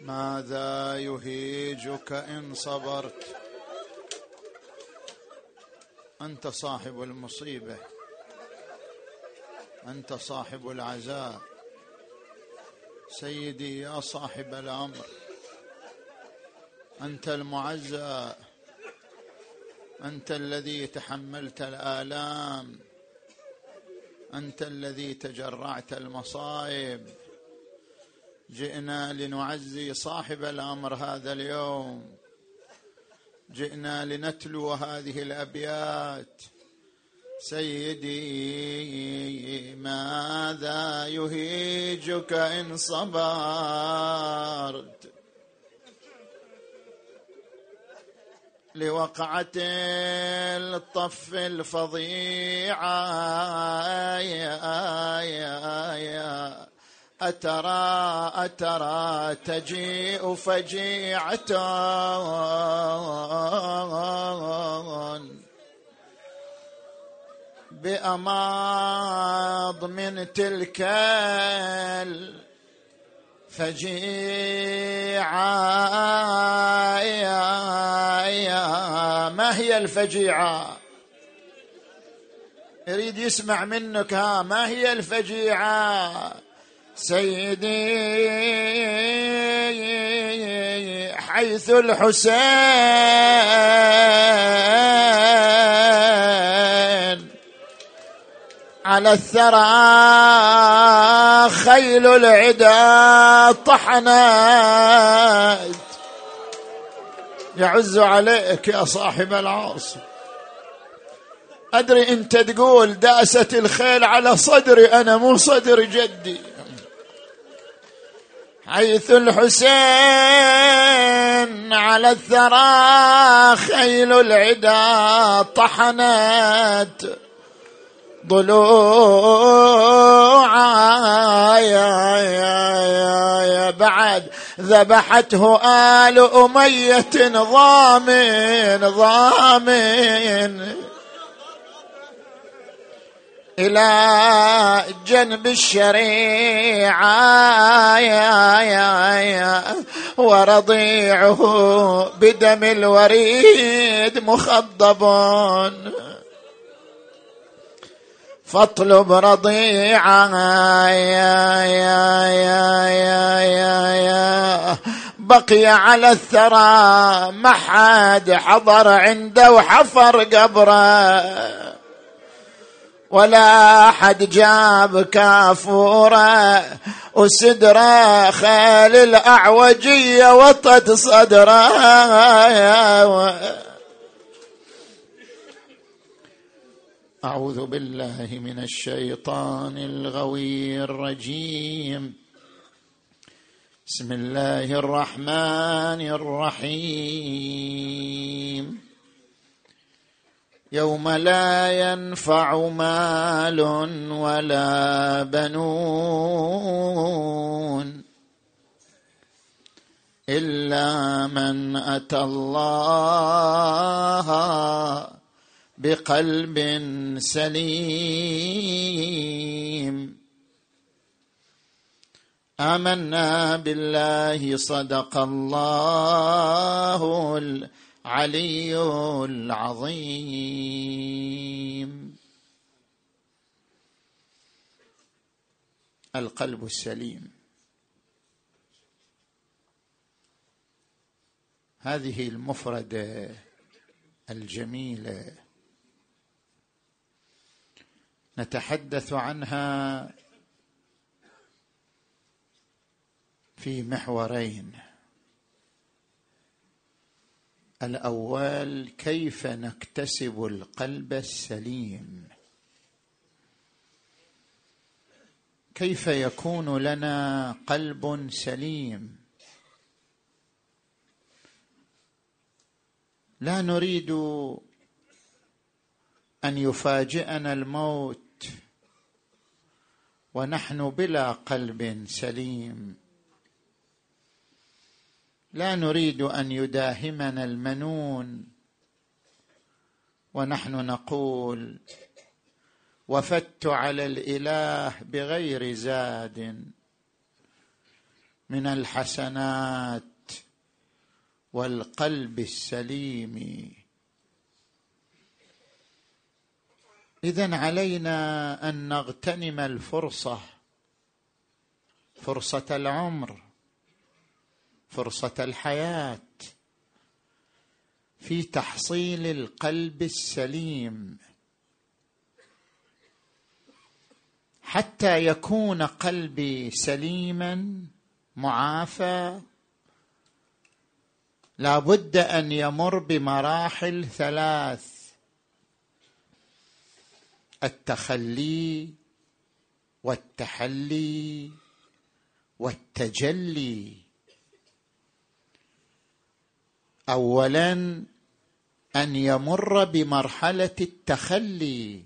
ماذا يهيجك إن صبرت؟ أنت صاحب المصيبة. أنت صاحب العزاء. سيدي يا صاحب الأمر. أنت المعزى أنت الذي تحملت الآلام. أنت الذي تجرعت المصائب. جئنا لنعزي صاحب الأمر هذا اليوم. جئنا لنتلو هذه الأبيات. سيدي ماذا يهيجك إن صبرت؟ لوقعة الطف الفظيعة يا يا يا أترى أترى تجيء فجيعة بأماض من تلك الفجيعة. ما هي الفجيعة؟ يريد يسمع منك ها ما هي الفجيعة؟ سيدي حيث الحسين. على الثرى خيل العدا طحنت. يعز عليك يا صاحب العاصي أدري أنت تقول داست الخيل على صدري أنا مو صدر جدي. حيث الحسين على الثرى خيل العدا طحنت ضلوع يا يا يا يا بعد ذبحته آل أمية ضامن ضامن إلى جنب الشريعة يا يا يا. ورضيعه بدم الوريد مخضب. فاطلب رضيعة يا يا يا يا يا يا. بقي على الثرى ما حد حضر عنده وحفر قبره. ولا حد جاب كافورة وسدرة خيل الأعوجية وطت صدره. أعوذ بالله من الشيطان الغوي الرجيم. بسم الله الرحمن الرحيم. يوم لا ينفع مال ولا بنون إلا من أتى الله بقلب سليم. آمنا بالله صدق الله العلي العظيم. القلب السليم. هذه المفرده الجميله نتحدث عنها في محورين. الأول كيف نكتسب القلب السليم؟ كيف يكون لنا قلب سليم؟ لا نريد أن يفاجئنا الموت ونحن بلا قلب سليم. لا نريد أن يداهمنا المنون ونحن نقول وفدت على الإله بغير زاد من الحسنات والقلب السليم. اذا علينا أن نغتنم الفرصة فرصة العمر. فرصة الحياة. في تحصيل القلب السليم. حتى يكون قلبي سليما معافى لا بد أن يمر بمراحل ثلاث. التخلي والتحلي والتجلي. اولا أن يمر بمرحلة التخلي.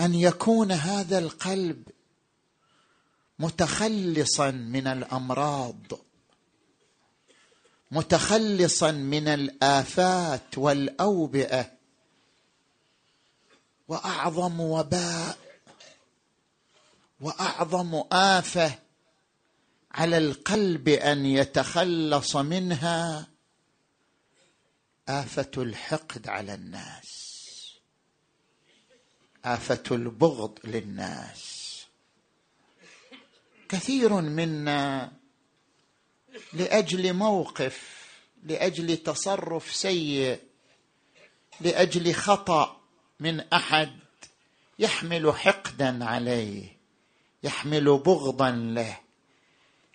أن يكون هذا القلب متخلصا من الأمراض متخلصا من الآفات والأوبئة وأعظم وباء وأعظم آفة على القلب أن يتخلص منها آفة الحقد على الناس. آفة البغض للناس. كثير منا لأجل موقف لأجل تصرف سيء لأجل خطأ من أحد يحمل حقدا عليه يحمل بغضا له.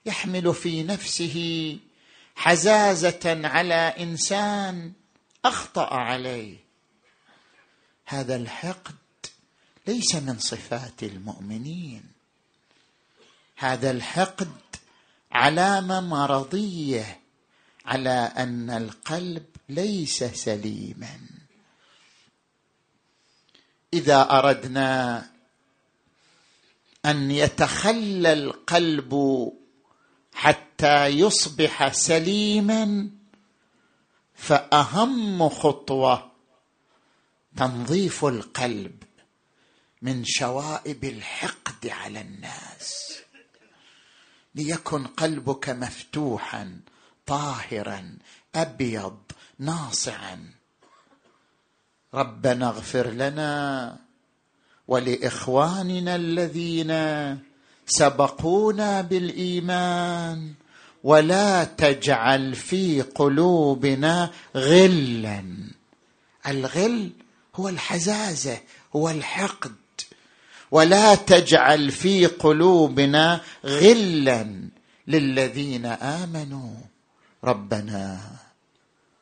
يحمل في نفسه حزازة على إنسان أخطأ عليه. هذا الحقد ليس من صفات المؤمنين. هذا الحقد علامة مرضية على أن القلب ليس سليما. إذا أردنا أن يتخلى القلب حتى يصبح سليما فأهم خطوة تنظيف القلب من شوائب الحقد على الناس. ليكن قلبك مفتوحا طاهرا أبيض ناصعا. ربنا اغفر لنا ولإخواننا الذين سبقونا بالإيمان ولا تجعل في قلوبنا غلا. الغل هو الحزازة هو الحقد. ولا تجعل في قلوبنا غلا للذين آمنوا. ربنا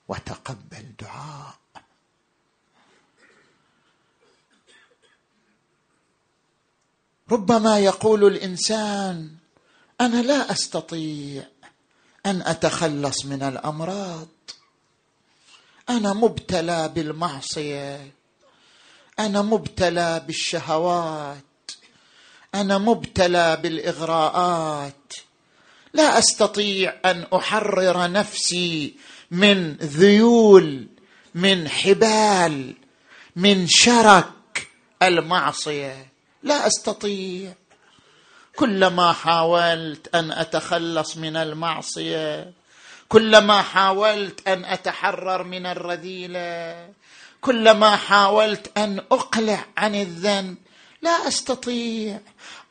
وتقبل دعاء. ربما يقول الإنسان أنا لا أستطيع أن أتخلص من الأمراض. أنا مبتلى بالمعصية. أنا مبتلى بالشهوات. أنا مبتلى بالإغراءات. لا أستطيع أن أحرر نفسي من ذيول من حبال من شرك المعصية. لا أستطيع. كلما حاولت أن أتخلص من المعصية كلما حاولت أن أتحرر من الرذيلة كلما حاولت أن أقلع عن الذنب لا أستطيع.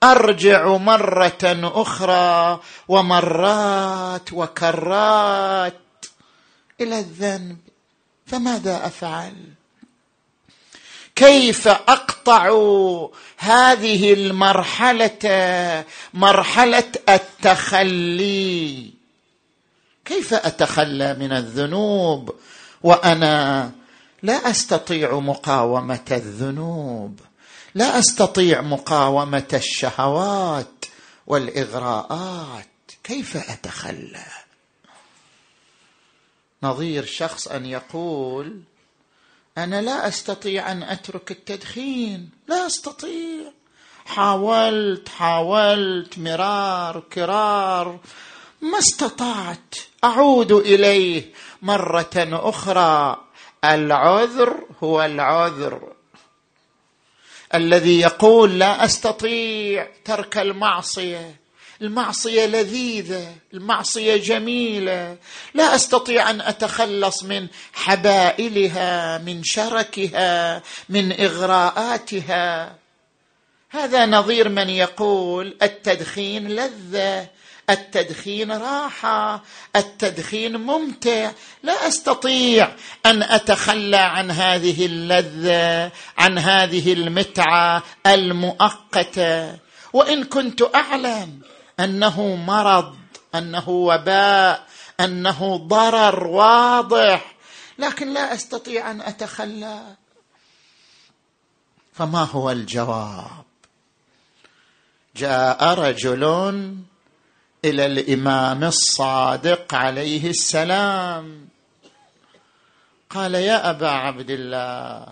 أرجع مرة أخرى ومرات وكرات إلى الذنب فماذا أفعل؟ كيف اقطع هذه المرحلة مرحلة التخلي؟ كيف أتخلى من الذنوب وأنا لا أستطيع مقاومة الذنوب؟ لا أستطيع مقاومة الشهوات والإغراءات. كيف أتخلى؟ نظير شخص أن يقول أنا لا أستطيع أن أترك التدخين. لا أستطيع. حاولت حاولت مرار كرار. ما استطعت. أعود إليه مرة أخرى. العذر هو العذر. الذي يقول لا أستطيع ترك المعصية. المعصية لذيذة المعصية جميلة. لا أستطيع أن أتخلص من حبائلها من شركها من إغراءاتها. هذا نظير من يقول التدخين لذة التدخين راحة التدخين ممتع. لا أستطيع أن أتخلى عن هذه اللذة عن هذه المتعة المؤقتة. وإن كنت أعلم أنه مرض أنه وباء أنه ضرر واضح. لكن لا أستطيع أن أتخلى. فما هو الجواب؟ جاء رجل إلى الإمام الصادق عليه السلام. قال يا أبا عبد الله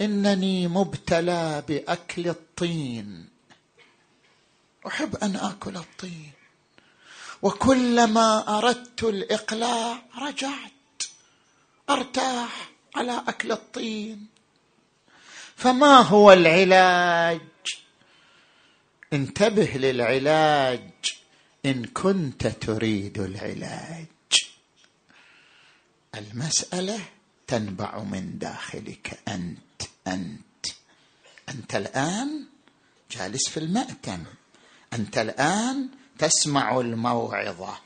إنني مبتلى بأكل الطين. أحب أن آكل الطين. وكلما أردت الإقلاع رجعت أرتاح على أكل الطين. فما هو العلاج؟ انتبه للعلاج. إن كنت تريد العلاج. المسألة تنبع من داخلك أنت أنت. أنت الآن جالس في المأتم. أنت الآن تسمع الموعظة.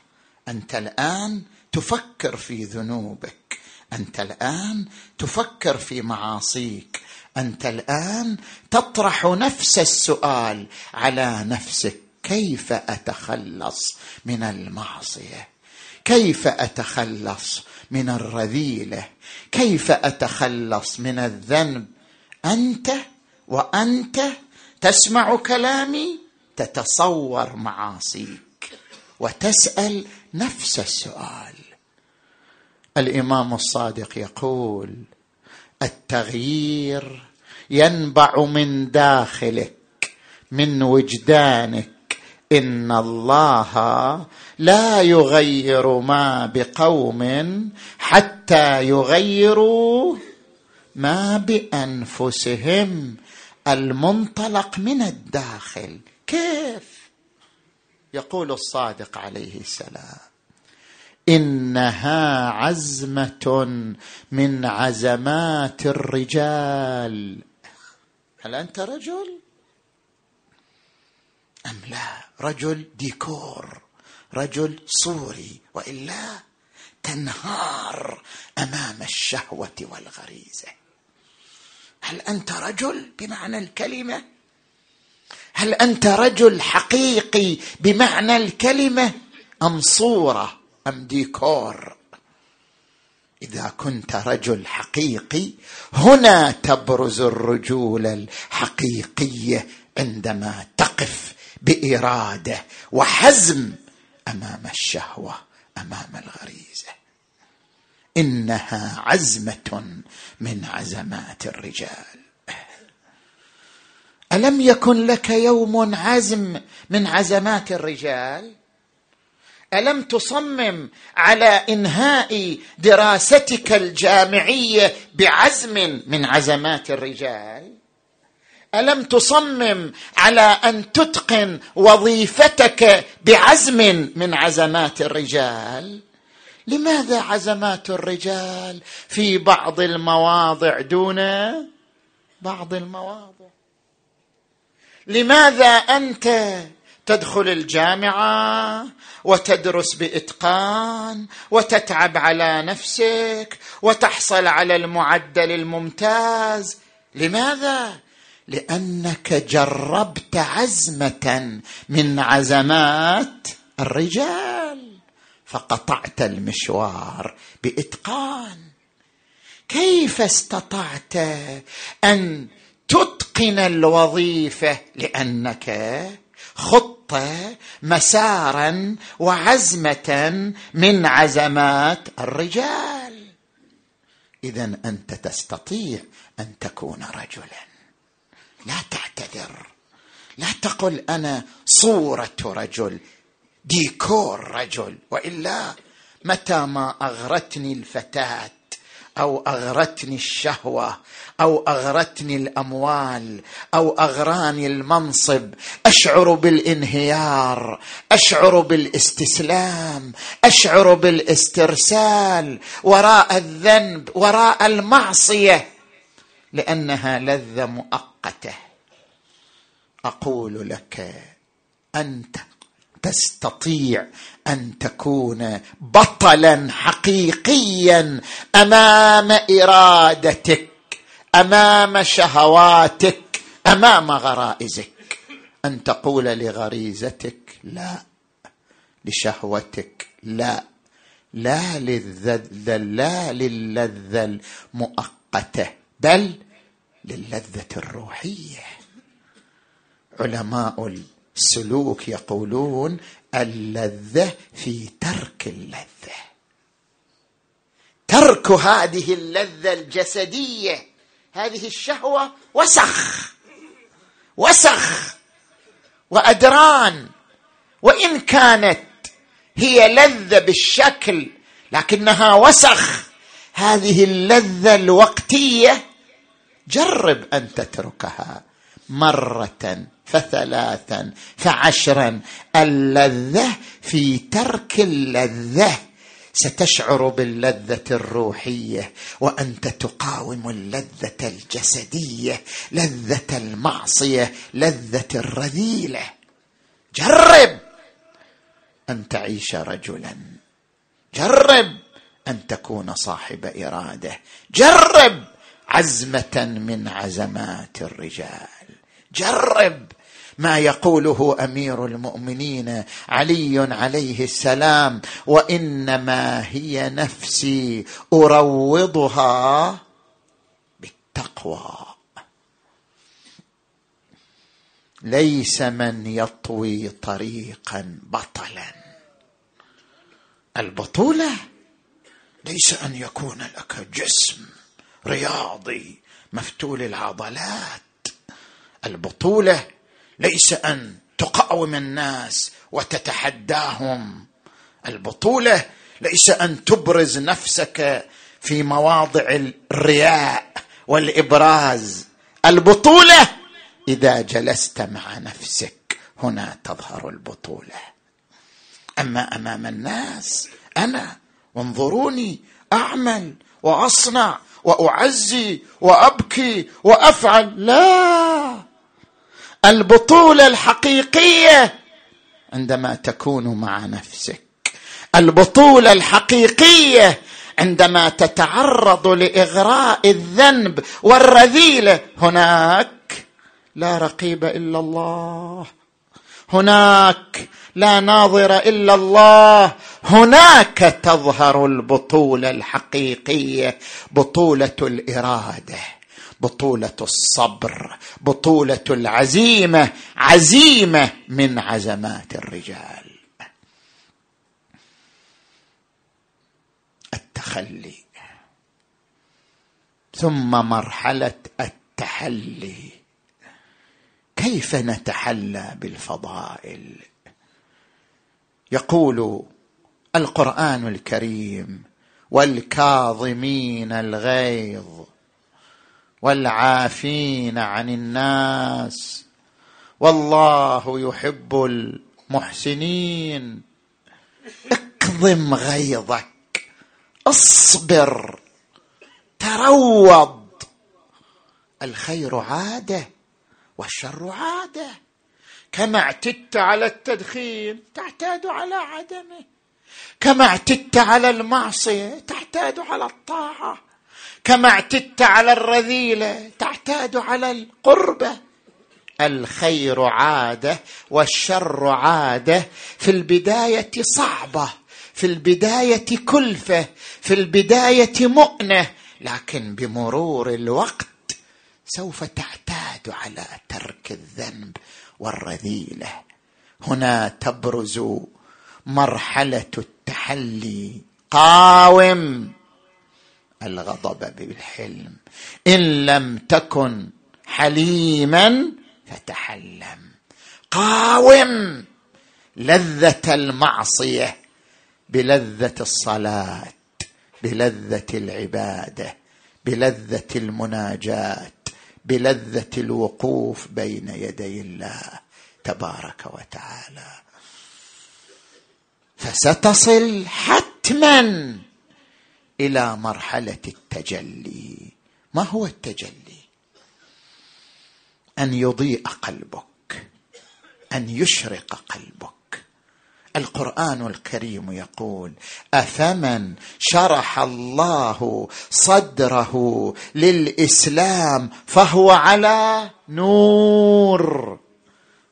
أنت الآن تفكر في ذنوبك. أنت الآن تفكر في معاصيك. أنت الآن تطرح نفس السؤال على نفسك. كيف أتخلص من المعصية؟ كيف أتخلص من الرذيلة؟ كيف أتخلص من الذنب؟ أنت وأنت تسمع كلامي؟ تتصور معاصيك وتسأل نفس السؤال. الإمام الصادق يقول التغيير ينبع من داخلك من وجدانك. إن الله لا يغير ما بقوم حتى يغيروا ما بأنفسهم. المنطلق من الداخل كيف؟ يقول الصادق عليه السلام إنها عزمة من عزمات الرجال. هل أنت رجل؟ أم لا؟ رجل ديكور رجل صوري وإلا تنهار أمام الشهوة والغريزة. هل أنت رجل؟ بمعنى الكلمة هل أنت رجل حقيقي بمعنى الكلمة أم صورة أم ديكور؟ إذا كنت رجل حقيقي هنا تبرز الرجوله الحقيقيه عندما تقف بإرادة وحزم أمام الشهوة أمام الغريزة. إنها عزمة من عزمات الرجال. ألم يكن لك يوم عزم من عزمات الرجال؟ ألم تصمم على إنهاء دراستك الجامعية بعزم من عزمات الرجال؟ ألم تصمم على أن تتقن وظيفتك بعزم من عزمات الرجال؟ لماذا عزمات الرجال في بعض المواضع دون بعض المواضع؟ لماذا أنت تدخل الجامعة وتدرس بإتقان وتتعب على نفسك وتحصل على المعدل الممتاز؟ لماذا؟ لأنك جربت عزمة من عزمات الرجال فقطعت المشوار بإتقان. كيف استطعت أن تتقن الوظيفة لأنك خط مسارا وعزمة من عزمات الرجال. اذا أنت تستطيع أن تكون رجلا. لا تعتذر. لا تقل أنا صورة رجل ديكور رجل وإلا متى ما أغرتني الفتاة أو أغرتني الشهوة أو أغرتني الأموال أو أغراني المنصب. أشعر بالانهيار أشعر بالإستسلام أشعر بالإسترسال. وراء الذنب وراء المعصية. لأنها لذة مؤقتة. أقول لك أنت تستطيع أن تكون بطلا حقيقيا أمام إرادتك أمام شهواتك أمام غرائزك. أن تقول لغريزتك لا لشهوتك لا لا للذة لا للذة المؤقتة بل للذة الروحية. علماء السلوك يقولون اللذة في ترك اللذة. ترك هذه اللذة الجسدية. هذه الشهوة وسخ. وسخ. وأدران. وإن كانت هي لذة بالشكل لكنها وسخ هذه اللذة الوقتية جرب أن تتركها مرة فثلاثا فعشرا. اللذة في ترك اللذة. ستشعر باللذة الروحية وأنت تقاوم اللذة الجسدية لذة المعصية لذة الرذيلة. جرب أن تعيش رجلا. جرب أن تكون صاحب إرادة. جرب عزمة من عزمات الرجال. جرب ما يقوله أمير المؤمنين علي عليه السلام وإنما هي نفسي أروضها بالتقوى. ليس من يطوي طريقا بطلا. البطولة ليس أن يكون لك جسم رياضي مفتول العضلات. البطولة ليس أن تقاوم الناس وتتحداهم. البطولة ليس أن تبرز نفسك في مواضع الرياء والإبراز. البطولة إذا جلست مع نفسك هنا تظهر البطولة. أما أمام الناس أنا وانظروني أعمل وأصنع وأعزي وأبكي وأفعل. لا! البطولة الحقيقية عندما تكون مع نفسك. البطولة الحقيقية عندما تتعرض لإغراء الذنب والرذيله هناك لا رقيب إلا الله. هناك لا ناظر إلا الله. هناك تظهر البطولة الحقيقية بطولة الإرادة. بطولة الصبر بطولة العزيمة عزيمة من عزمات الرجال. التخلي. ثم مرحلة التحلي. كيف نتحلى بالفضائل؟ يقول القرآن الكريم والكاظمين الغيظ والعافين عن الناس. والله يحب المحسنين. اكظم غيظك. اصبر. تروض. الخير عادة والشر عادة. كما اعتدت على التدخين تعتاد على عدمه. كما اعتدت على المعصية تعتاد على الطاعة. كما اعتدت على الرذيلة تعتاد على القربه الخير عادة والشر عادة في البداية صعبة في البداية كلفة في البداية مؤنة لكن بمرور الوقت سوف تعتاد على ترك الذنب والرذيلة. هنا تبرز مرحلة التحلي. قاوم! الغضب بالحلم. إن لم تكن حليما فتحلم. قاوم لذة المعصية بلذة الصلاة بلذة العبادة بلذة المناجاة بلذة الوقوف بين يدي الله تبارك وتعالى. فستصل حتما إلى مرحلة التجلي. ما هو التجلي؟ أن يضيء قلبك أن يشرق قلبك. القرآن الكريم يقول أفمن شرح الله صدره للإسلام فهو على نور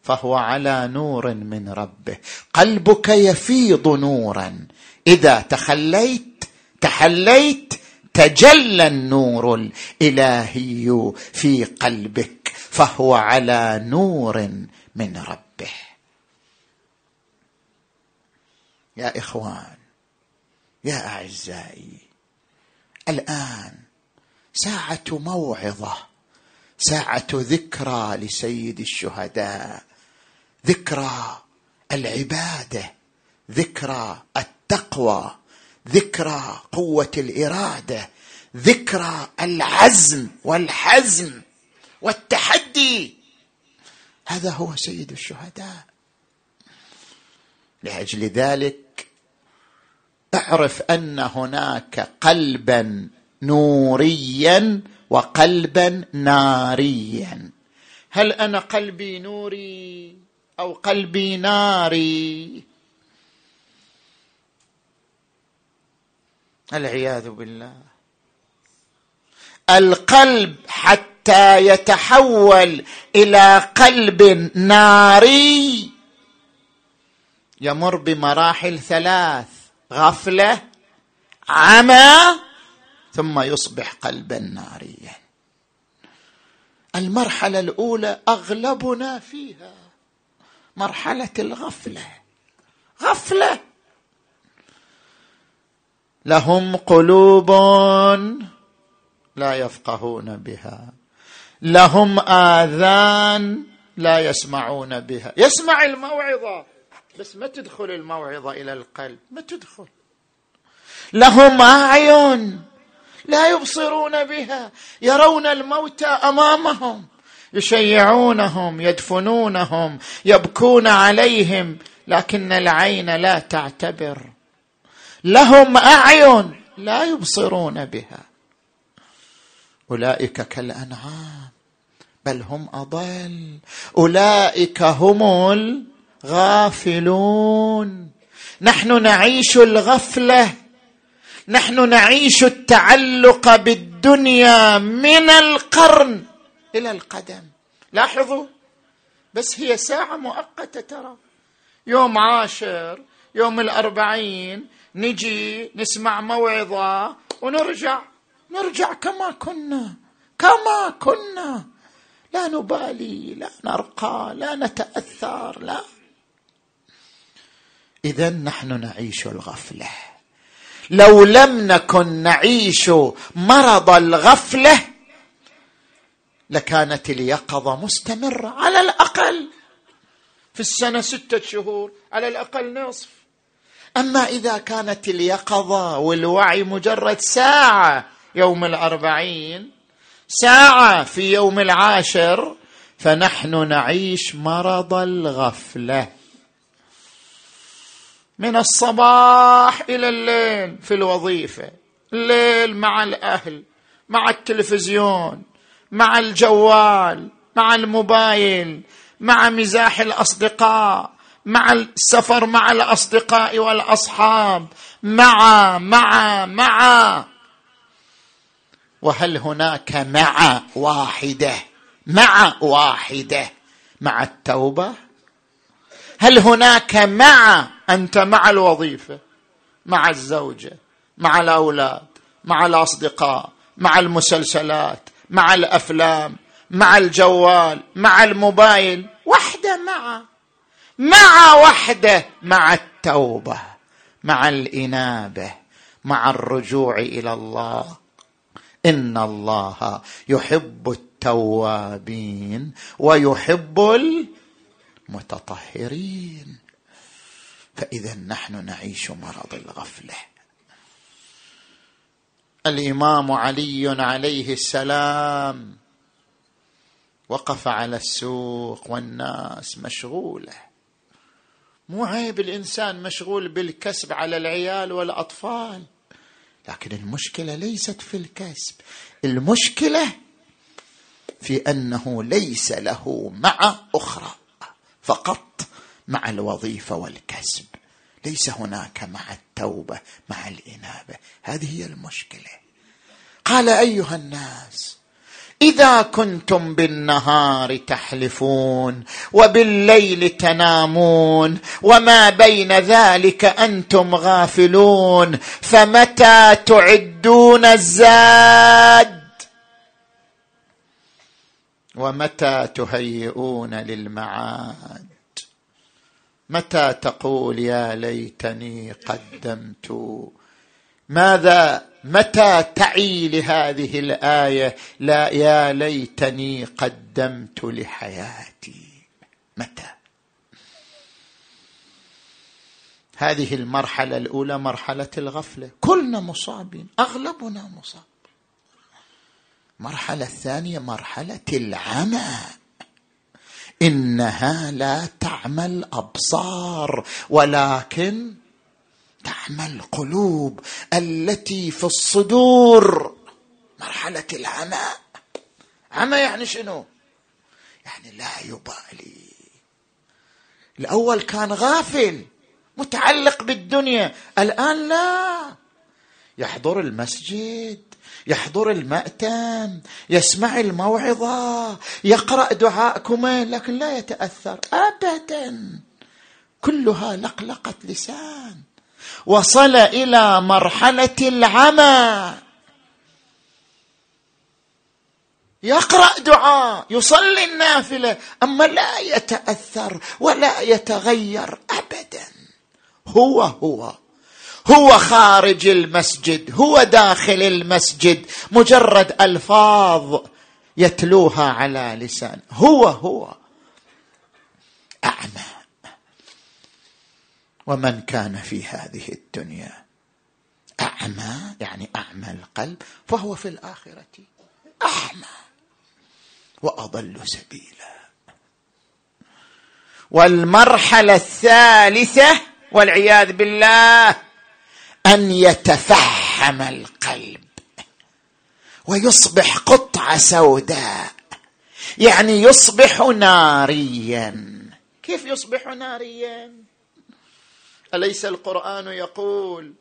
فهو على نور من ربه. قلبك يفيض نورا. إذا تخليت تحليت تجلى النور الإلهي في قلبك فهو على نور من ربه. يا إخوان يا أعزائي الآن ساعة موعظة ساعة ذكرى لسيد الشهداء ذكرى العبادة ذكرى التقوى. ذكرى قوة الإرادة ذكرى العزم والحزم والتحدي. هذا هو سيد الشهداء. لأجل ذلك أعرف أن هناك قلبا نوريا وقلبا ناريا. هل أنا قلبي نوري أو قلبي ناري؟ العياذ بالله. القلب حتى يتحول إلى قلب ناري يمر بمراحل ثلاث غفلة عمى ثم يصبح قلبا ناريا. المرحلة الأولى أغلبنا فيها مرحلة الغفلة. غفلة! لهم قلوب لا يفقهون بها. لهم آذان لا يسمعون بها. يسمع الموعظة بس ما تدخل الموعظة إلى القلب ما تدخل. لهم أعين لا يبصرون بها يرون الموتى أمامهم يشيعونهم يدفنونهم يبكون عليهم لكن العين لا تعتبر. لهم أعين لا يبصرون بها. أولئك كالأنعام بل هم أضل. أولئك هم الغافلون. نحن نعيش الغفلة. نحن نعيش التعلق بالدنيا من القرن إلى القدم. لاحظوا؟ بس هي ساعة مؤقتة ترى. يوم عاشر يوم الأربعين نجي نسمع موعظة ونرجع. نرجع كما كنا كما كنا. لا نبالي لا نرقى لا نتأثر لا. اذا نحن نعيش الغفلة. لو لم نكن نعيش مرض الغفلة لكانت اليقظة مستمرة على الأقل. في السنة ستة شهور على الأقل نصف. أما إذا كانت اليقظة والوعي مجرد ساعة يوم الأربعين ساعة في يوم العاشر فنحن نعيش مرض الغفلة. من الصباح إلى الليل في الوظيفة الليل مع الأهل مع التلفزيون مع الجوال مع الموبايل مع مزاح الأصدقاء. مع السفر مع الأصدقاء والأصحاب. مع مع مع. وهل هناك مع واحدة؟ مع واحدة. مع التوبة؟ هل هناك مع أنت مع الوظيفة؟ مع الزوجة؟ مع الأولاد؟ مع الأصدقاء؟ مع المسلسلات؟ مع الأفلام؟ مع الجوال؟ مع الموبايل؟ وحدة مع. مع وحده مع التوبة مع الإنابة مع الرجوع إلى الله. إن الله يحب التوابين ويحب المتطهرين. فإذا نحن نعيش مرض الغفلة. الإمام علي عليه السلام وقف على السوق والناس مشغولة. مو عيب الانسان مشغول بالكسب على العيال والأطفال. لكن المشكلة ليست في الكسب. المشكلة في أنه ليس له مع أخرى فقط مع الوظيفة والكسب. ليس هناك مع التوبة مع الإنابة. هذه هي المشكلة. قال أيها الناس إذا كنتم بالنهار تحلفون وبالليل تنامون وما بين ذلك أنتم غافلون فمتى تعدون الزاد؟ ومتى تهيئون للمعاد؟ متى تقول يا ليتني قدمت؟ ماذا متى تعي لهذه الآية؟ لا يا ليتني قدمت لحياتي. متى؟ هذه المرحلة الأولى مرحلة الغفلة. كلنا مصابين أغلبنا مصاب. المرحله الثانية مرحلة العمى. إنها لا تعمى الأبصار ولكن تعمى القلوب التي في الصدور. مرحلة العمى. عمى يعني شنو؟ يعني لا يبالي. الأول كان غافل متعلق بالدنيا الآن لا. يحضر المسجد يحضر المأتم يسمع الموعظة يقرأ دعاء كمين لكن لا يتأثر أبدا. كلها لقلقة لسان. وصل إلى مرحلة العمى. يقرأ دعاء يصلي النافلة أما لا يتأثر ولا يتغير أبدا. هو هو. هو خارج المسجد هو داخل المسجد مجرد ألفاظ يتلوها على لسان. هو هو. أعمى. ومن كان في هذه الدنيا أعمى يعني أعمى القلب فهو في الآخرة أعمى وأضل سبيلا. والمرحلة الثالثة والعياذ بالله أن يتفحم القلب ويصبح قطعة سوداء. يعني يصبح ناريا. كيف يصبح ناريا؟ أليس القرآن يقول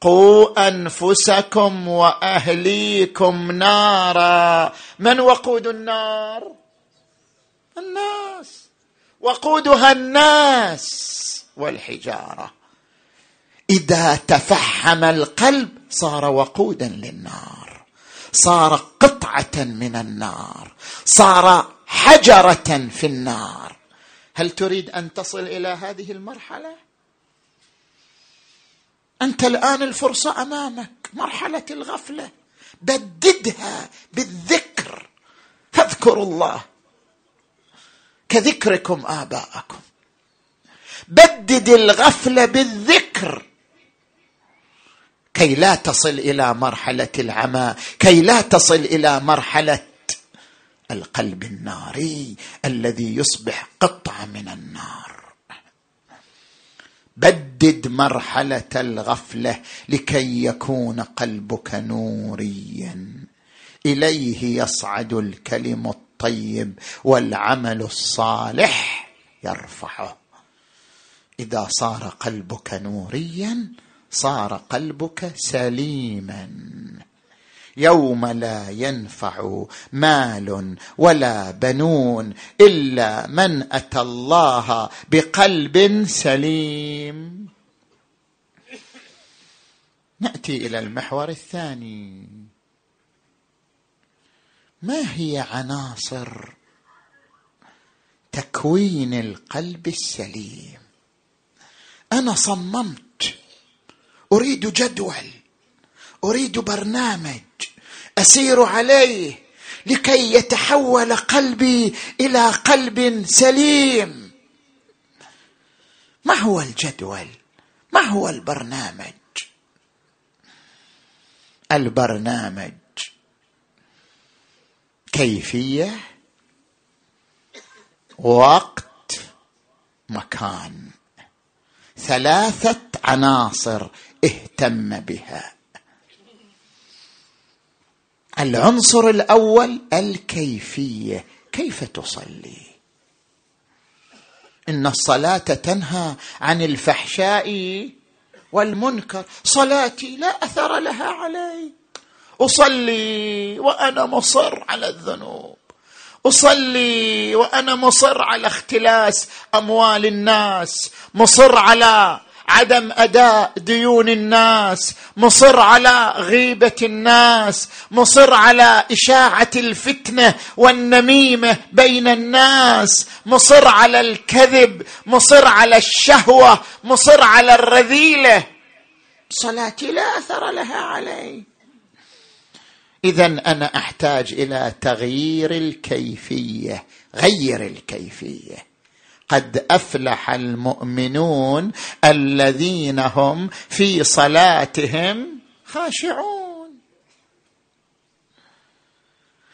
قوا أنفسكم وأهليكم نارا. من وقود النار؟ الناس. وقودها الناس والحجارة. إذا تفحم القلب صار وقودا للنار صار قطعة من النار صار حجرة في النار. هل تريد أن تصل إلى هذه المرحلة؟ أنت الآن الفرصة أمامك. مرحلة الغفلة. بددها بالذكر. فاذكروا الله. كذكركم آباءكم. بدد الغفلة بالذكر. كي لا تصل إلى مرحلة العمى. كي لا تصل إلى مرحلة القلب الناري الذي يصبح قطعه من النار. بدد مرحلة الغفلة لكي يكون قلبك نوريا. إليه يصعد الكلم الطيب والعمل الصالح يرفعه. إذا صار قلبك نوريا صار قلبك سليما. يوم لا ينفع مال ولا بنون إلا من أتى الله بقلب سليم. نأتي إلى المحور الثاني. ما هي عناصر تكوين القلب السليم؟ أنا صممت. أريد جدول. أريد برنامج. أسير عليه لكي يتحول قلبي إلى قلب سليم. ما هو الجدول؟ ما هو البرنامج؟ البرنامج كيفية وقت مكان. ثلاثة عناصر اهتم بها. العنصر الأول الكيفية. كيف تصلي؟ إن الصلاة تنهى عن الفحشاء والمنكر. صلاتي لا أثر لها علي. أصلي وأنا مصر على الذنوب. أصلي وأنا مصر على اختلاس أموال الناس. مصر على عدم أداء ديون الناس مصر على غيبة الناس مصر على إشاعة الفتنة والنميمة بين الناس مصر على الكذب مصر على الشهوة مصر على الرذيلة. صلاتي لا أثر لها علي. اذا أنا أحتاج إلى تغيير الكيفية غير الكيفية. قد أفلح المؤمنون الذين هم في صلاتهم خاشعون.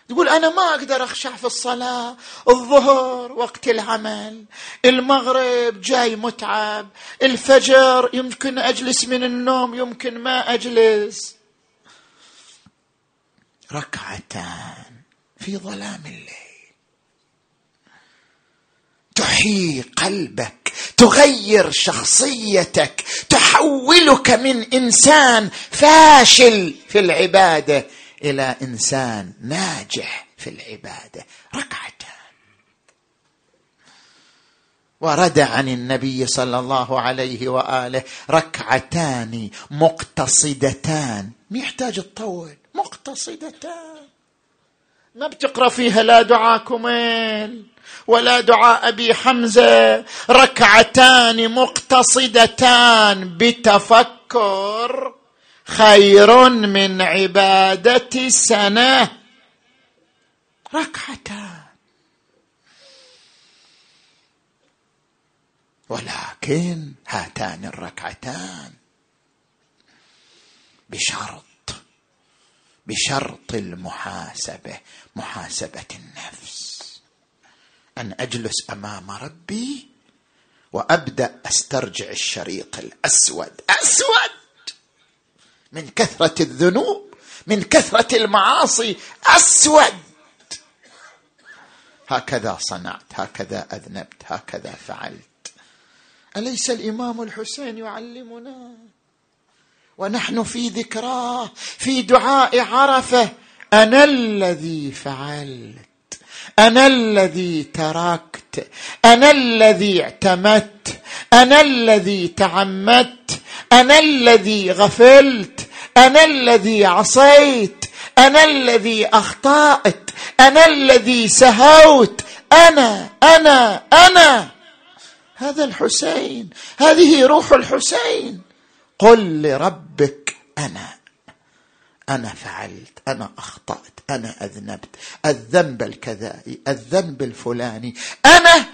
تقول أنا ما أقدر أخشع في الصلاة الظهر وقت العمل المغرب جاي متعب الفجر يمكن أجلس من النوم يمكن ما أجلس. ركعتان في ظلام الليل. تحيي قلبك تغير شخصيتك تحولك من إنسان فاشل في العبادة إلى إنسان ناجح في العبادة. ركعتان. ورد عن النبي صلى الله عليه وآله ركعتان مقتصدتان. ما يحتاج تطول مقتصدتان. ما بتقرأ فيها لا دعاء ولا دعاء أبي حمزة. ركعتان مقتصدتان بتفكر خير من عبادة سنة. ركعتان. ولكن هاتان الركعتان بشرط بشرط المحاسبة محاسبة النفس. أن أجلس أمام ربي وأبدأ أسترجع الشريط الأسود. أسود! من كثرة الذنوب من كثرة المعاصي. أسود! هكذا صنعت هكذا أذنبت هكذا فعلت. أليس الإمام الحسين يعلمنا؟ ونحن في ذكراه في دعاء عرفة. أنا الذي فعلت. أنا الذي تركت أنا الذي اعتمدت أنا الذي تعمدت أنا الذي غفلت أنا الذي عصيت أنا الذي أخطأت أنا الذي سهوت أنا أنا أنا. هذا الحسين هذه روح الحسين. قل لربك أنا. أنا فعلت أنا أخطأت أنا أذنبت الذنب الكذائي الذنب الفلاني أنا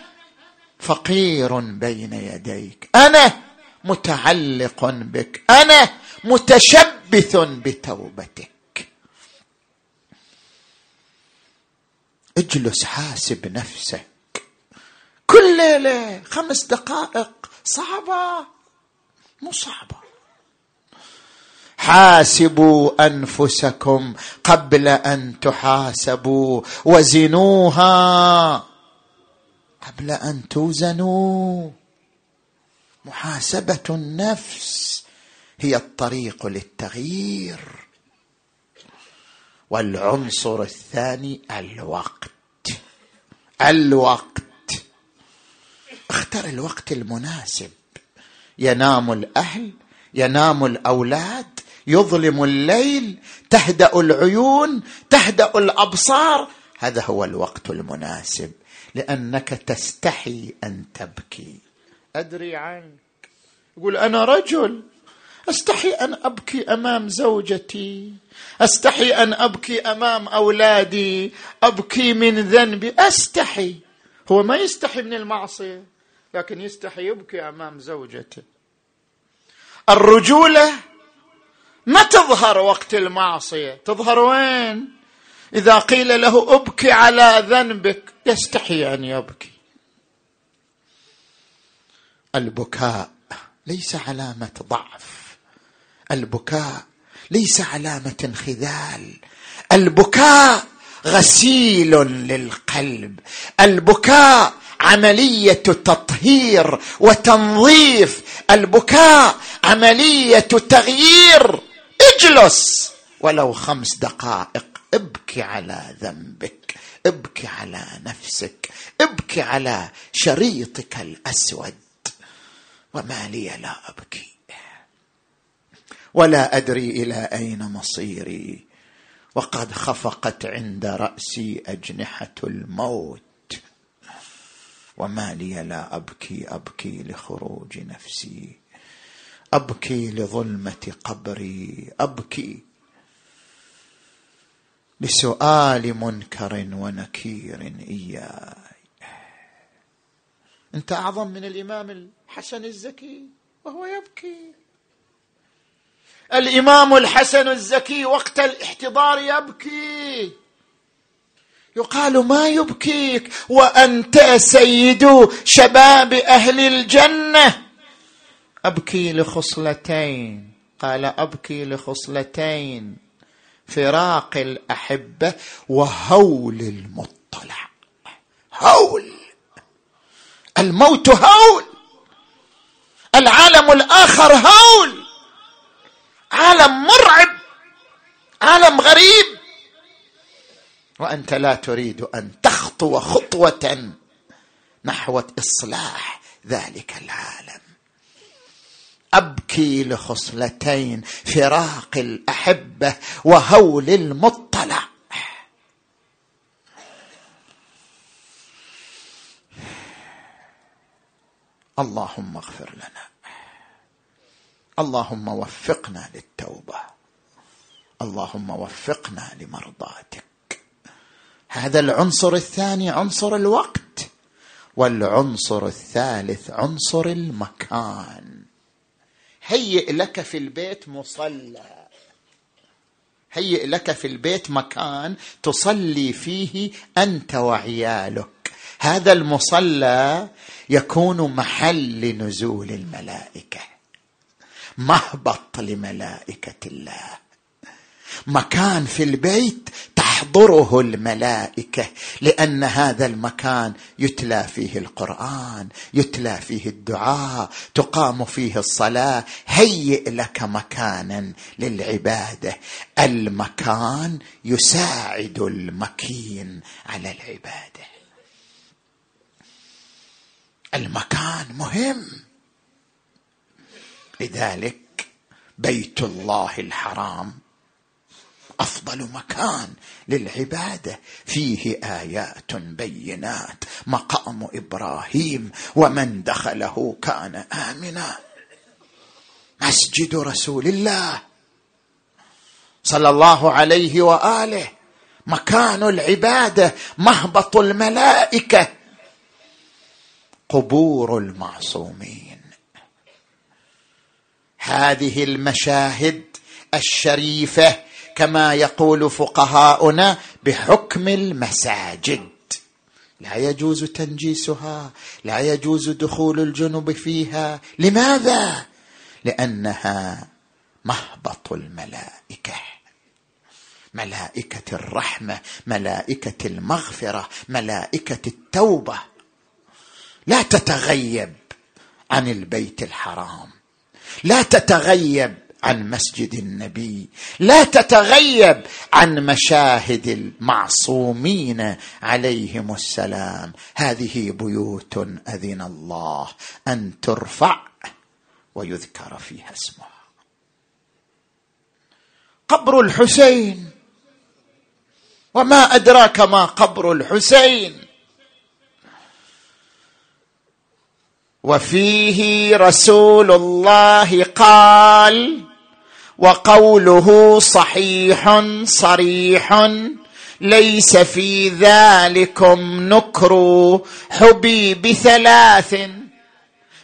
فقير بين يديك أنا متعلق بك أنا متشبث بتوبتك. اجلس حاسب نفسك. كل ليلة خمس دقائق صعبة مو صعبة. حاسبوا أنفسكم قبل أن تحاسبوا وزنوها قبل أن توزنوا. محاسبة النفس هي الطريق للتغيير. والعنصر الثاني الوقت. الوقت. اختر الوقت المناسب. ينام الأهل ينام الأولاد يظلم الليل تهدأ العيون تهدأ الأبصار. هذا هو الوقت المناسب لأنك تستحي أن تبكي. أدري عنك. يقول أنا رجل أستحي أن أبكي أمام زوجتي أستحي أن أبكي أمام أولادي أبكي من ذنبي أستحي. هو ما يستحي من المعصية لكن يستحي يبكي أمام زوجته. الرجولة ما تظهر وقت المعصية. تظهر وين؟ إذا قيل له أبكي على ذنبك يستحي أن يبكي. البكاء ليس علامة ضعف. البكاء ليس علامة انخذال. البكاء غسيل للقلب. البكاء عملية تطهير وتنظيف. البكاء عملية تغيير. اجلس. ولو خمس دقائق ابكي على ذنبك ابكي على نفسك ابكي على شريطك الأسود. وما لي لا أبكي. ولا أدري إلى أين مصيري. وقد خفقت عند رأسي أجنحة الموت. وما لي لا أبكي أبكي لخروج نفسي. أبكي لظلمة قبري أبكي لسؤال منكر ونكير إياي. أنت أعظم من الإمام الحسن الزكي وهو يبكي. الإمام الحسن الزكي وقت الاحتضار يبكي. يقال ما يبكيك وأنت سيد شباب أهل الجنة. أبكي لخصلتين. قال أبكي لخصلتين. فراق الأحبة وهول المطلع. هول. الموت هول. العالم الآخر هول. عالم مرعب. عالم غريب. وأنت لا تريد أن تخطو خطوة نحو إصلاح ذلك العالم. أبكي لخصلتين فراق الأحبة وهول المطلع. اللهم اغفر لنا. اللهم وفقنا للتوبة. اللهم وفقنا لمرضاتك. هذا العنصر الثاني عنصر الوقت والعنصر الثالث عنصر المكان. هيئ لك في البيت مصلى. هيئ لك في البيت مكان تصلي فيه أنت وعيالك. هذا المصلى يكون محل لنزول الملائكة مهبط لملائكة الله. مكان في البيت تحضره الملائكة لأن هذا المكان يتلى فيه القرآن يتلى فيه الدعاء تقام فيه الصلاة. هيئ لك مكانا للعبادة. المكان يساعد المكين على العبادة. المكان مهم. لذلك بيت الله الحرام أفضل مكان للعبادة. فيه آيات بينات. مقام إبراهيم ومن دخله كان آمنا. مسجد رسول الله صلى الله عليه وآله. مكان العبادة. مهبط الملائكة. قبور المعصومين. هذه المشاهد الشريفة كما يقول فقهاؤنا بحكم المساجد. لا يجوز تنجيسها لا يجوز دخول الجنب فيها. لماذا؟ لأنها مهبط الملائكة. ملائكة الرحمة ملائكة المغفرة ملائكة التوبة. لا تتغيب عن البيت الحرام. لا تتغيب عن مسجد النبي. لا تتغيب عن مشاهد المعصومين عليهم السلام. هذه بيوت أذن الله أن ترفع ويذكر فيها اسمها. قبر الحسين. وما أدراك ما قبر الحسين. وفيه رسول الله قال وقوله صحيح صريح ليس في ذلكم نكر حبي بثلاث.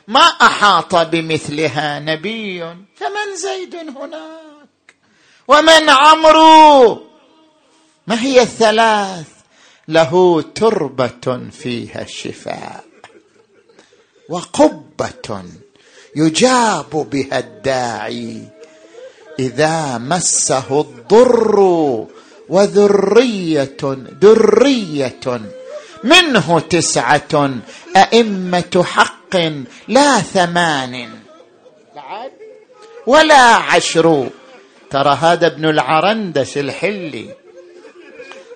ما أحاط بمثلها نبي فمن زيد هناك؟ ومن عمرو؟ ما هي الثلاث؟ له تربة فيها الشفاء وقبة يجاب بها الداعي. إذا مسه الضر وذرية درية. منه تسعة أئمة حق لا ثمان. ولا عشر. ترى هذا ابن العرندس الحلي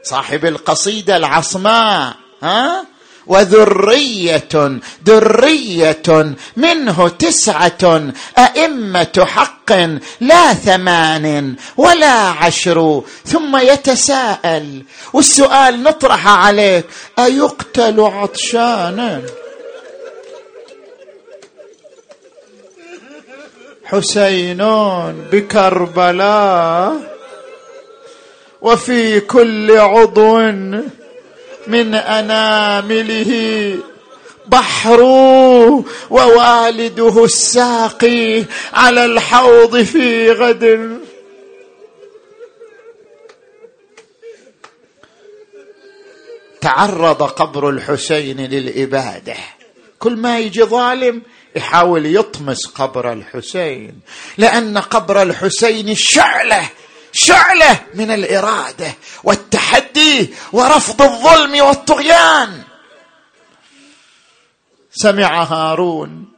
صاحب القصيدة العصماء ها؟ وذريه ذرية منه تسعة أئمة حق لا ثمان ولا عشر. ثم يتساءل والسؤال نطرح عليك أيقتل عطشانا حسين بكربلاء وفي كل عضو من أنامله. بحر ووالده الساقي على الحوض في غد. تعرض قبر الحسين للإبادة. كل ما يجي ظالم يحاول يطمس قبر الحسين لأن قبر الحسين شعله شعلة من الإرادة والتحدي ورفض الظلم والطغيان. سمع هارون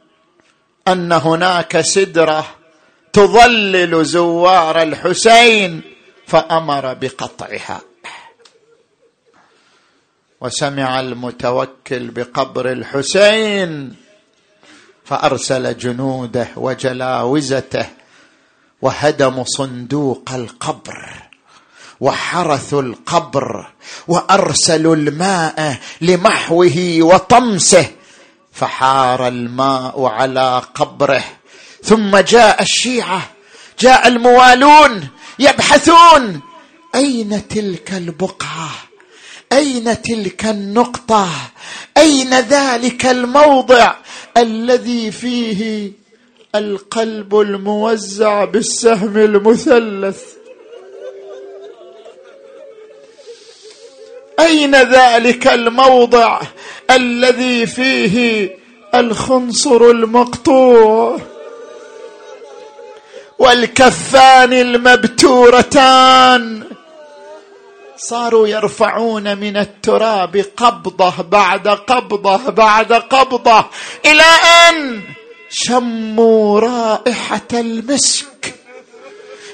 أن هناك سدرة تظلل زوار الحسين فأمر بقطعها. وسمع المتوكل بقبر الحسين فأرسل جنوده وجلاوزته وهدموا صندوق القبر وحرثوا القبر وارسلوا الماء لمحوه وطمسه فحار الماء على قبره. ثم جاء الشيعة جاء الموالون يبحثون أين تلك البقعة؟ أين تلك النقطة؟ أين ذلك الموضع الذي فيه القلب الموزع بالسهم المثلث. أين ذلك الموضع الذي فيه الخنصر المقطوع؟ والكفان المبتورتان. صاروا يرفعون من التراب قبضة بعد قبضة بعد قبضة إلى أن شموا رائحة المسك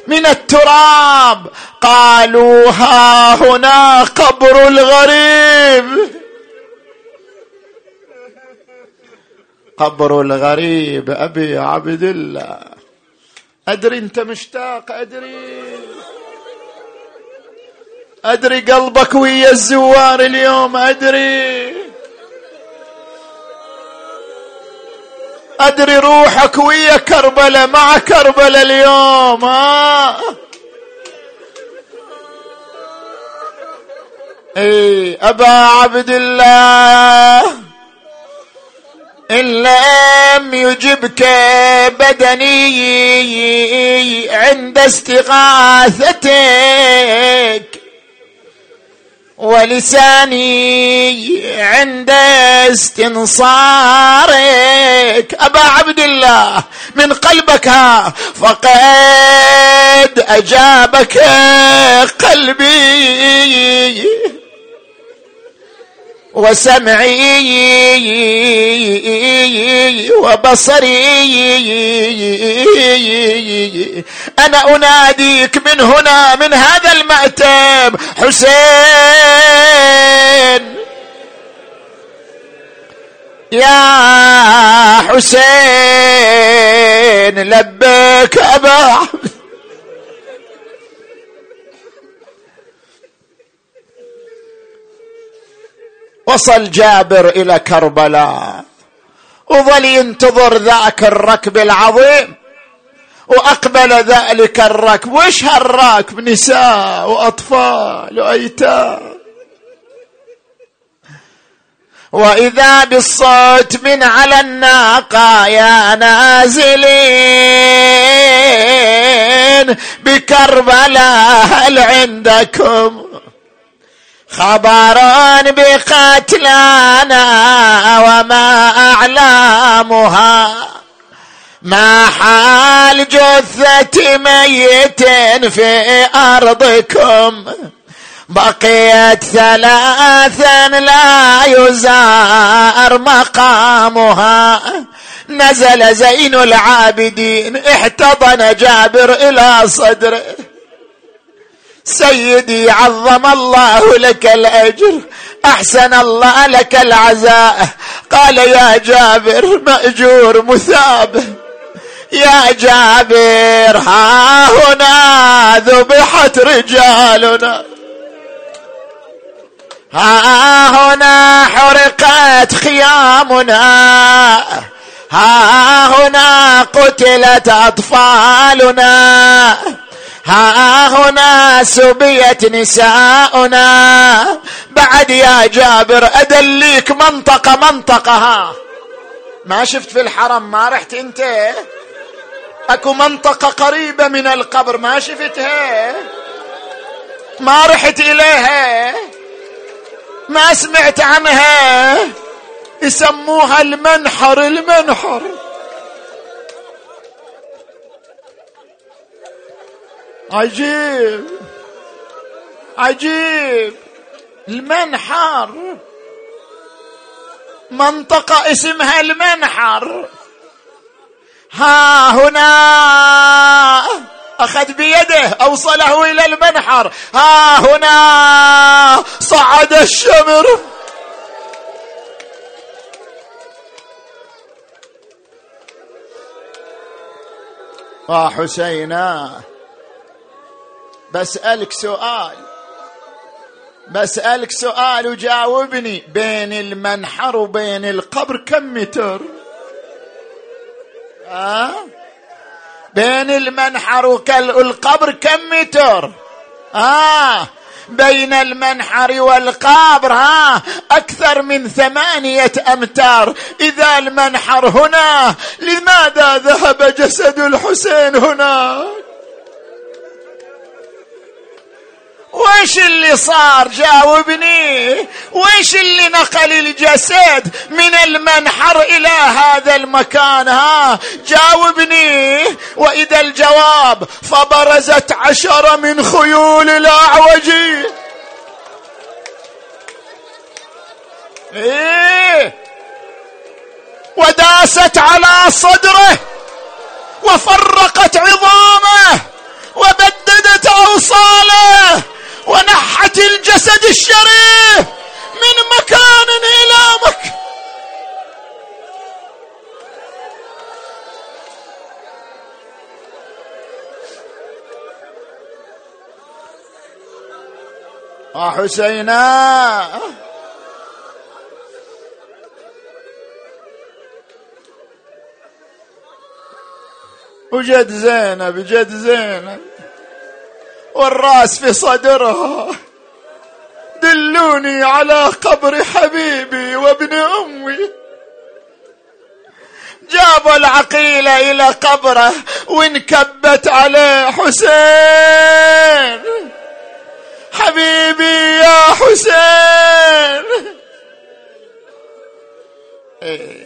من التراب. قالوا ها هنا قبر الغريب. قبر الغريب أبي عبد الله. أدري أنت مشتاق أدري. أدري قلبك ويا الزوار اليوم أدري. أدري روحك ويا كربلاء مع كربلاء اليوم ها؟ اي أبا عبد الله إن لم يجبك بدني عند استغاثتك. ولساني عند استنصارك. أبا عبد الله من قلبك فقد أجابك قلبي. وسمعي وبصري أنا أناديك من هنا من هذا المأتم حسين. يا حسين لبيك أبا عبد وصل جابر إلى كربلاء. وظل ينتظر ذاك الركب العظيم. وأقبل ذلك الركب. وش هالراكب؟ نساء وأطفال وأيتام. وإذا بالصوت من على الناقة يا نازلين بكربلاء هل عندكم؟ خبر بقتلانا وما أعلامها. ما حال جثة ميت في أرضكم؟ بقيت ثلاثا لا يزار مقامها. نزل زين العابدين احتضن جابر إلى صدره. سيدي عظم الله لك الأجر أحسن الله لك العزاء. قال يا جابر مأجور مثاب. يا جابر ها هنا ذبحت رجالنا. ها هنا حرقت خيامنا. ها هنا قتلت أطفالنا. ها هنا سبيت نساؤنا. بعد يا جابر أدليك منطقة منطقة ها. ما شفت في الحرم ما رحت أنت؟ أكو منطقة قريبة من القبر ما شفتها؟ ما رحت إليها؟ ما سمعت عنها؟ يسموها المنحر المنحر. عجيب. عجيب. المنحر. منطقة اسمها المنحر. ها هنا. أخذ بيده أوصله إلى المنحر. ها هنا. صعد الشمر. وحسينا بسألك سؤال. بسألك سؤال وجاوبني. بين المنحر وبين القبر كم متر؟ آه؟ بين المنحر والقبر كم متر؟ آه بين المنحر والقبر ها؟ أكثر من ثمانية أمتار. إذا المنحر هنا لماذا ذهب جسد الحسين هناك؟ وش اللي صار؟ جاوبني. وش اللي نقل الجسد من المنحر إلى هذا المكان؟ ها جاوبني. وإذا الجواب فبرزت عشرة من خيول الاعوجي إيه. وداست على صدره وفرقت عظامه وبددت أوصاله. ونحت الجسد الشريف من مكان إلى مكان حسينا. وجد زينب جد زينب. والراس في صدرها. دلوني على قبر حبيبي وابن أمي. جابوا العقيلة إلى قبره وانكبت عليه حسين. حبيبي يا حسين. إيه.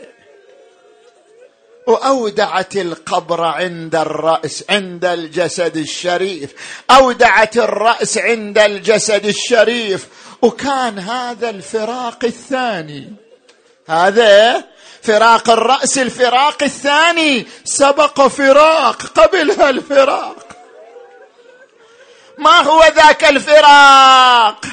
وأودعت القبر عند الرأس عند الجسد الشريف. أودعت الرأس عند الجسد الشريف. وكان هذا الفراق الثاني. هذا فراق الرأس الفراق الثاني. سبق فراق قبل الفراق. ما هو ذاك الفراق؟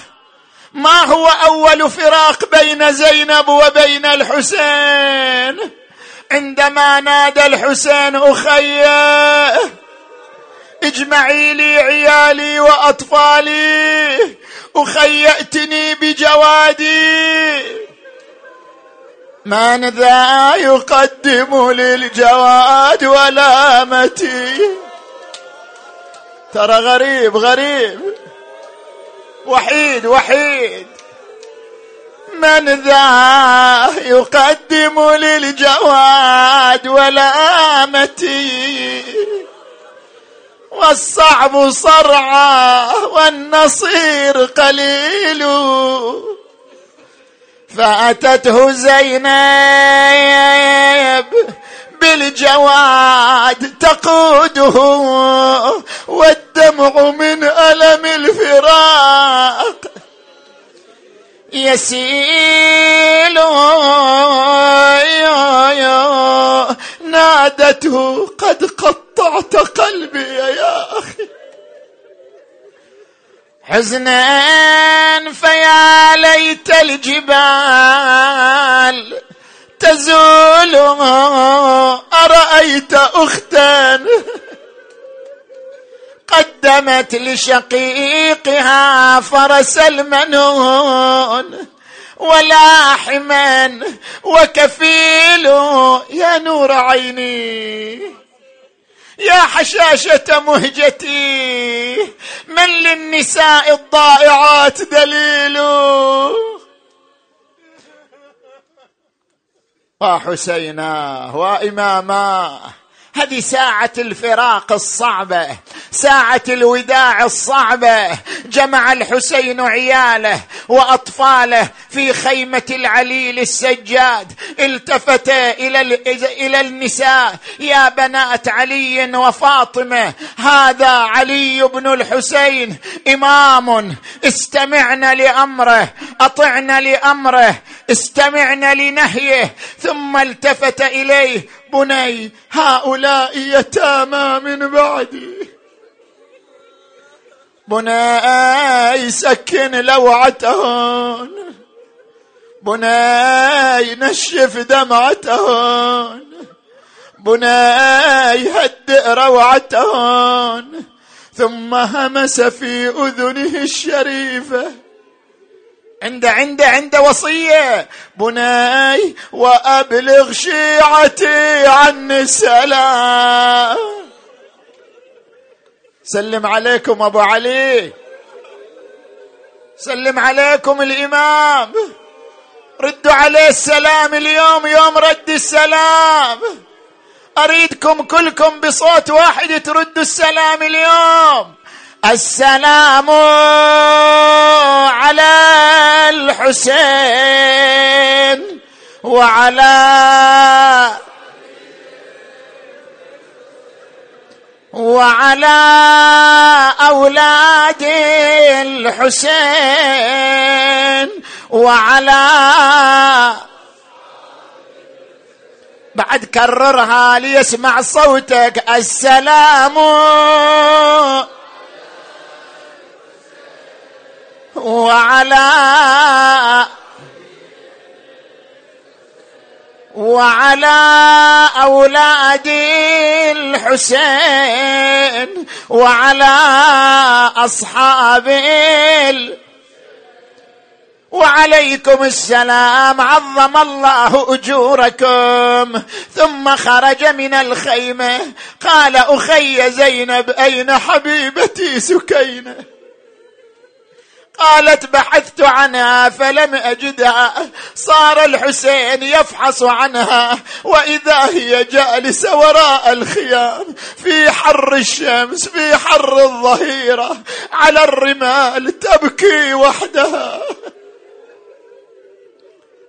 ما هو أول فراق بين زينب وبين الحسين؟ عندما نادى الحسين أخي اجمعي لي عيالي وأطفالي أخي ائتني بجوادي. من ذا يقدم للجواد ولامتي؟ ترى غريب غريب. وحيد وحيد. من ذا يقدم للجواد ولامتي والصعب صرعى والنصير قليل. فأتته زينب بالجواد تقوده والدمع من ألم الفراق. يسيل. نادته قد قطعت قلبي يا أخي. حزنا فيا ليت الجبال تزول. أرأيت أختا؟ قدمت لشقيقها فرس المنون ولاحما وكفيل يا نور عيني. يا حشاشة مهجتي من للنساء الضائعات دليل؟ وحسينا وإماما. هذه ساعة الفراق الصعبة ساعة الوداع الصعبة. جمع الحسين عياله وأطفاله في خيمة العليل السجاد. التفت إلى إلى النساء. يا بنات علي وفاطمة هذا علي بن الحسين إمام. استمعن لأمره أطعن لأمره استمعن لنهيه. ثم التفت إليه بني هؤلاء يتامى من بعدي. بني سكن لوعتهن. بني نشف دمعتهن. بني هدئ روعتهن. ثم همس في أذنه الشريفة. عند عند عند وصية. بناي وأبلغ شيعتي عن السلام. سلم عليكم أبو علي. سلم عليكم الإمام. ردوا عليه السلام اليوم يوم رد السلام. أريدكم كلكم بصوت واحد تردوا السلام اليوم. السلام على الحسين وعلى وعلى أولاد الحسين وعلى بعد كررها ليسمع صوتك. السلام وعلى وعلى أولاد الحسين وعلى أصحاب وعليكم السلام عظم الله أجوركم. ثم خرج من الخيمة. قال أخي زينب أين حبيبتي سكينة؟ قالت بحثت عنها فلم أجدها. صار الحسين يفحص عنها. وإذا هي جالسة وراء الخيام في حر الشمس في حر الظهيرة على الرمال تبكي وحدها.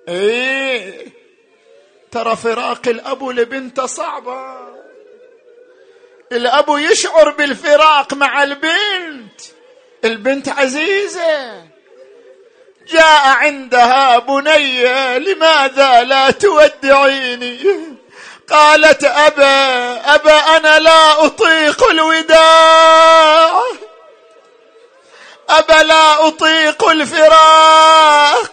إيه ترى فراق الأب لبنته صعبة. الأب يشعر بالفراق مع البنت. البنت عزيزة. جاء عندها بني لماذا لا تودعيني؟ قالت أبا أبا أنا لا أطيق الوداع. أبا لا أطيق الفراق.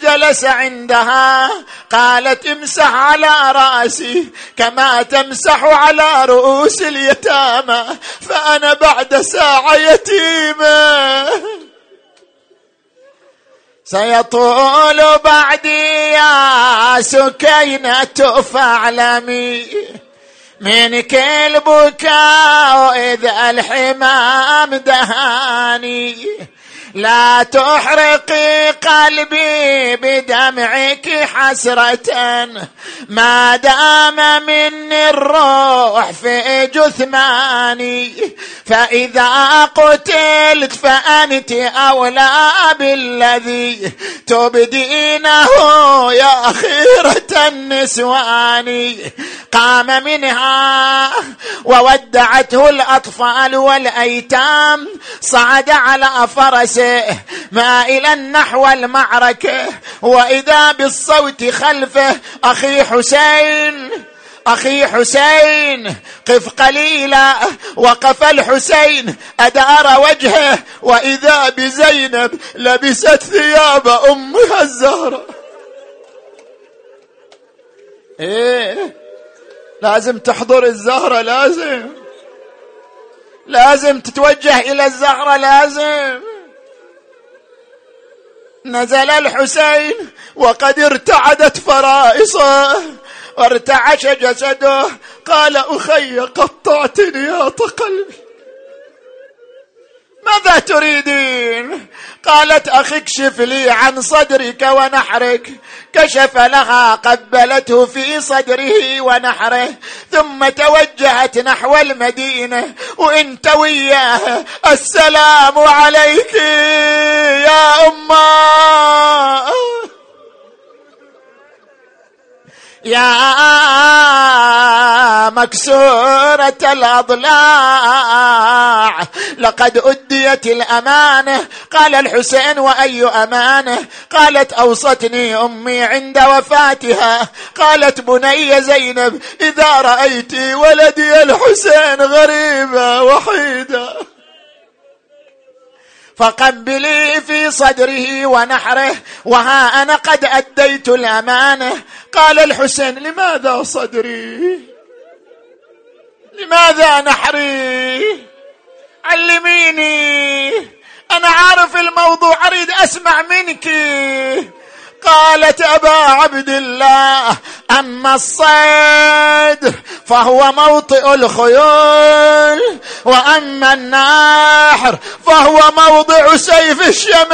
جلس عندها قالت امسح على رأسي كما تمسح على رؤوس اليتامى فأنا بعد ساعة يتيمة. سيطول بعدي يا سكينة فاعلمي من كل بكاء إذا الحمام دهاني. لا تحرقي قلبي بدمعك حسرة. ما دام مني الروح في جثماني فإذا قتلت فأنت أولى بالذي تبدينه يا خيرة النسوان. قام منها وودعته الأطفال والأيتام صعد على فرسه مائلا نحو المعركة. وإذا بالصوت خلفه أخي حسين أخي حسين قف قليلا. وقف الحسين أدار وجهه. وإذا بزينب لبست ثياب أمها الزهراء إيه لازم تحضر الزهرة لازم. لازم تتوجه إلى الزهرة لازم. نزل الحسين وقد ارتعدت فرائصه. وارتعش جسده. قال أخي قطعتني يا قلبي ماذا تريدين؟ قالت أخي اكشف لي عن صدرك ونحرك. كشف لها قبلته في صدره ونحره. ثم توجهت نحو المدينة. وانت وياه السلام عليك يا أمة. يا مكسورة الأضلاع. لقد أديت الأمانة قال الحسين وأي أمانة؟ قالت أوصتني أمي عند وفاتها. قالت بني زينب إذا رأيت ولدي الحسين غريبة وحيدة فقبلي في صدره ونحره وها أنا قد أديت الأمانة. قال الحسين لماذا صدري؟ لماذا نحري؟ علميني أنا عارف الموضوع أريد أسمع منك. قالت أبا عبد الله أما الصيد فهو موطئ الخيول وأما النحر فهو موضع سيف الشمير.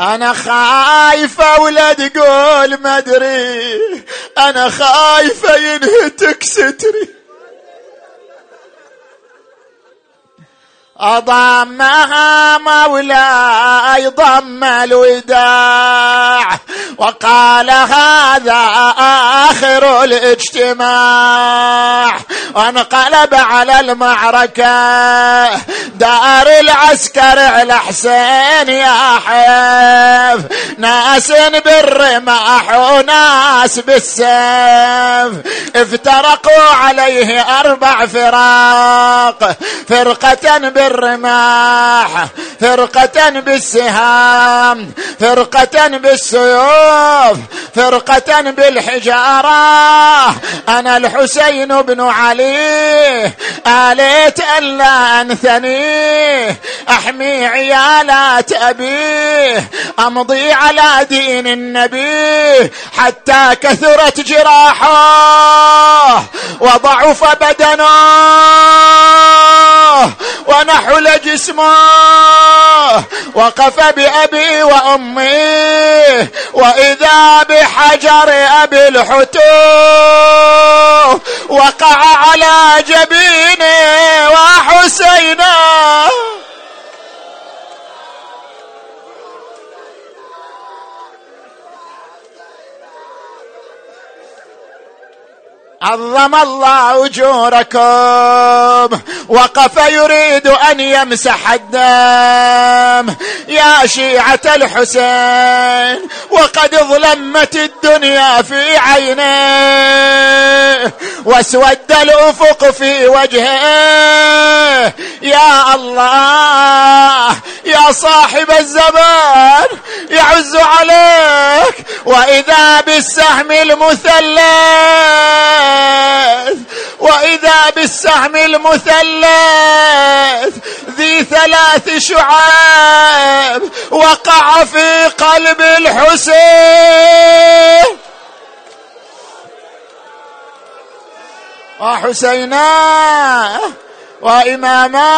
أنا خايفة ولا تقول ما ادري أنا خايفة ينهتك ستري. أضمها مولاي ضم الوداع. وقال هذا آخر الاجتماع. وانقلب على المعركة. دار العسكر على حسين يا حيف. ناس بالرماح وناس بالسيف. افترقوا عليه أربع فراق. فرقة بالرماح فرقة بالسهام فرقة بالسيوف فرقة بالحجارة. أنا الحسين بن علي آليت ألا أنثني. أحمي عيالات أبيه أمضي على دين النبي حتى كثرت جراحه وضعف بدنه ونحل جسمه. وقف بأبي وأمي وإذا بحجر أبي الحتو وقع على جبينه وحسينا عظم الله أجوركم. وقف يريد أن يمسح الدم. يا شيعة الحسين وقد ظلمت الدنيا في عينيه واسود الأفق في وجهه. يا الله يا صاحب الزمان يعز عليك. وإذا بالسهم المثلث وإذا بالسهم المثلث ذي ثلاث شعاب وقع في قلب الحسين. وحسينا وإماما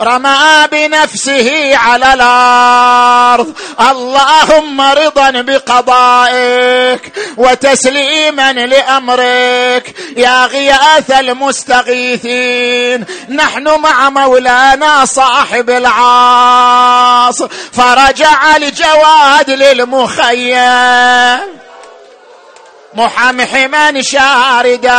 رمى بنفسه على الأرض. اللهم رضا بقضائك وتسليما لأمرك. يا غياث المستغيثين نحن مع مولانا صاحب العاص. فرجع الجواد للمخيم. محمحما شاردا.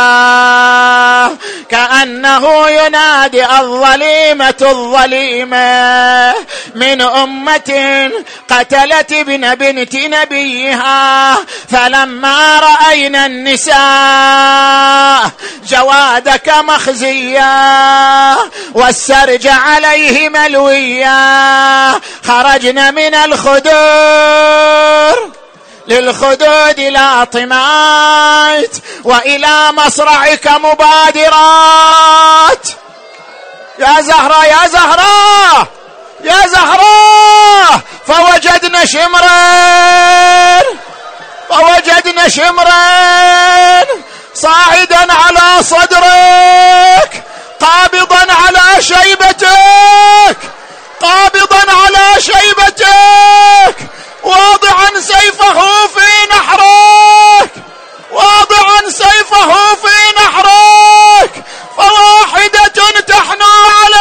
كأنه ينادي الظليمة الظليمة. من أمة قتلت ابن بنت نبيها فلما رأينا النساء جوادك مخزيا والسرج عليه ملويا خرجنا من الخدور. للخدود لا طمأت وإلى مصرعك مبادرات. يا زهرة يا زهرة يا زهرة فوجدنا شمرين فوجدنا شمرين صاعدا على صدرك قابضا على شيبتك قابضا على شيبتك. واضعا سيفه في نحرك. واضعا سيفه في نحرك. فواحدة تحنو على